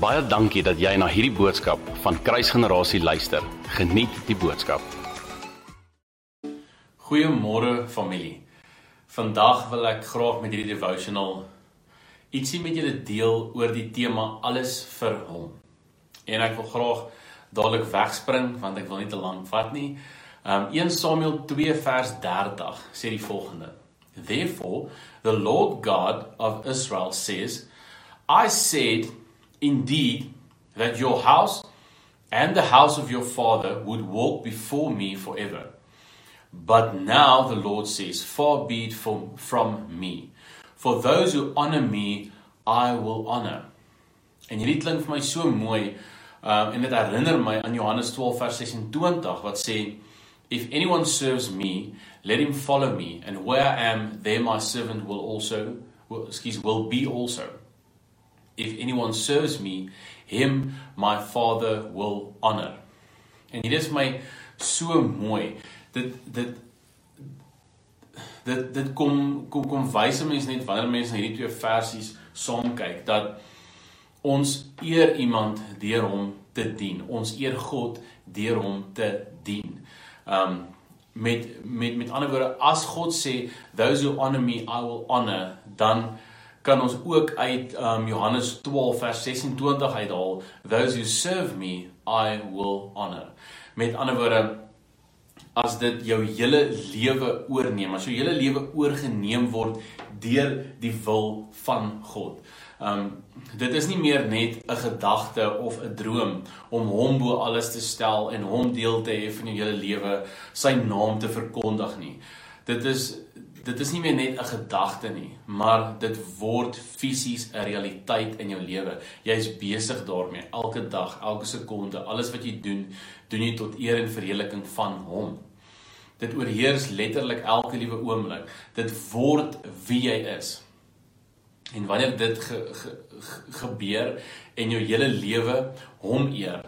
Baie dankie dat jy na hierdie boodskap van Kruisgenerasie luister. Geniet die boodskap. Goeiemôre familie. Vandag wil ek graag met hierdie devotional ietsie met julle deel oor die tema alles vir hom. En ek wil graag dadelik wegspring want ek wil nie te lank vat nie. Um 1 Samuel 2 vers 30 sê die volgende: Therefore the Lord God of Israel says, I said indeed that your house and the house of your father would walk before me forever. But now the Lord says, Far be it from, from me. For those who honor me, I will honor. En hierdie klink vir my so mooi. Um en dit herinner my aan Johannes 12 vers 26 wat sê If anyone serves me, let him follow me, and where I am, there my servant will also, will, excuse, will be also. If anyone serves me, him my Father will honor. En dit is my so mooi. Dit dit dit dit kom kom kom wys mense net wanneer mense hierdie twee versies saam kyk dat ons eer iemand deur hom te dien. Ons eer God deur hom te dien. Um met met met ander woorde as God sê those who honor me I will honor dan kan ons ook uit um Johannes 12 vers 26 uithaal those who serve me I will honor. Met ander woorde as dit jou hele lewe oorneem, as jou hele lewe oorgeneem word deur die wil van God. Um dit is nie meer net 'n gedagte of 'n droom om hom bo alles te stel en hom deel te hê van jou hele lewe, sy naam te verkondig nie. Dit is dit is nie meer net 'n gedagte nie, maar dit word fisies 'n realiteit in jou lewe. Jy's besig daarmee elke dag, elke sekonde, alles wat jy doen, doen jy tot eer en verheerliking van hom. Dit oorheers letterlik elke liewe oomblik. Dit word wie jy is. En wanneer dit ge, ge, ge, gebeur en jou hele lewe hom eer,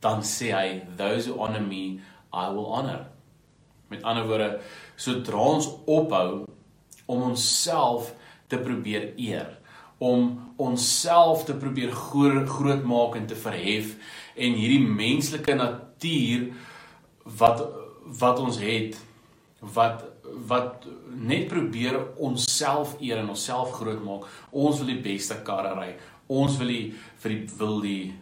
dan sê hy those who honor me, I will honor. Met ander woorde, sodra ons ophou om onsself te probeer eer, om onsself te probeer groot, maak en te verhef en hierdie menslike natuur wat wat ons het wat wat net probeer onsself eer en onsself groot maak. Ons wil die beste karre ry. Ons wil die vir die wil die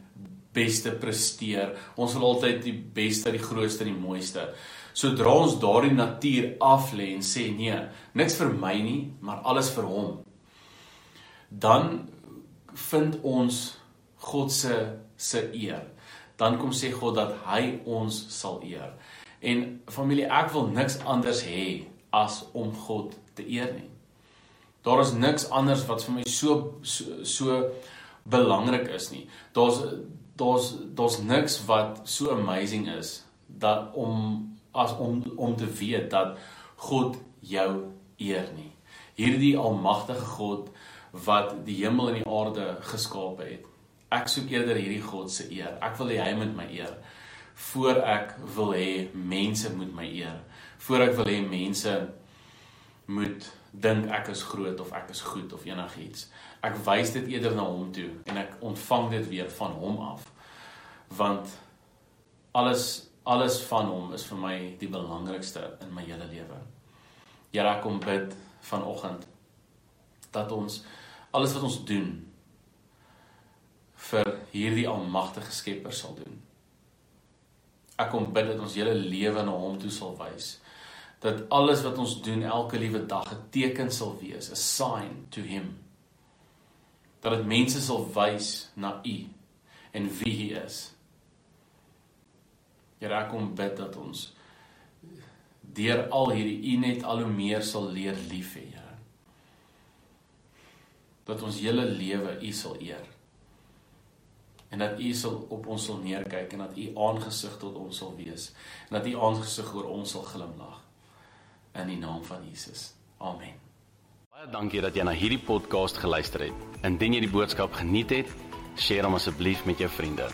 beste presteer. Ons wil altyd die beste, die grootste, die mooiste. Sodra ons daardie natuur af lê en sê nee, niks vir my nie, maar alles vir hom. Dan vind ons God se se eer. Dan kom sê God dat hy ons sal eer. En familie, ek wil niks anders hê as om God te eer nie. Daar is niks anders wat vir my so so, so belangrik is nie. Daar's daar's daar's niks wat so amazing is dat om as om om te weet dat God jou eer nie. Hierdie almagtige God wat die hemel en die aarde geskaap het. Ek soek eerder hierdie God se eer. Ek wil hê hy moet my eer voor ek wil hê mense moet my eer. Voor ek wil hê mense moet dink ek is groot of ek is goed of enigiets. Ek wys dit eerder na hom toe en ek ontvang dit weer van hom af. Want alles alles van hom is vir my die belangrikste in my hele lewe. Here ek kom bid vanoggend dat ons alles wat ons doen vir hierdie almagtige Skepper sal doen. Ek kom bid dat ons hele lewe na hom toe sal wys. Dat alles wat ons doen elke liewe dag 'n teken sal wees, a sign to him. Dat dit mense sal wys na u en wie hy is. Here, ek kom bid dat ons deur al hierdie u net al hoe meer sal leer lief hê, Here. Dat ons hele lewe u sal eer en dat U sal op ons sal neerkyk en dat U aangesig tot ons sal wees en dat U aangesig oor ons sal glimlag in die naam van Jesus. Amen. Baie dankie dat jy na hierdie podcast geluister het. Indien jy die boodskap geniet het, deel hom asseblief met jou vriende.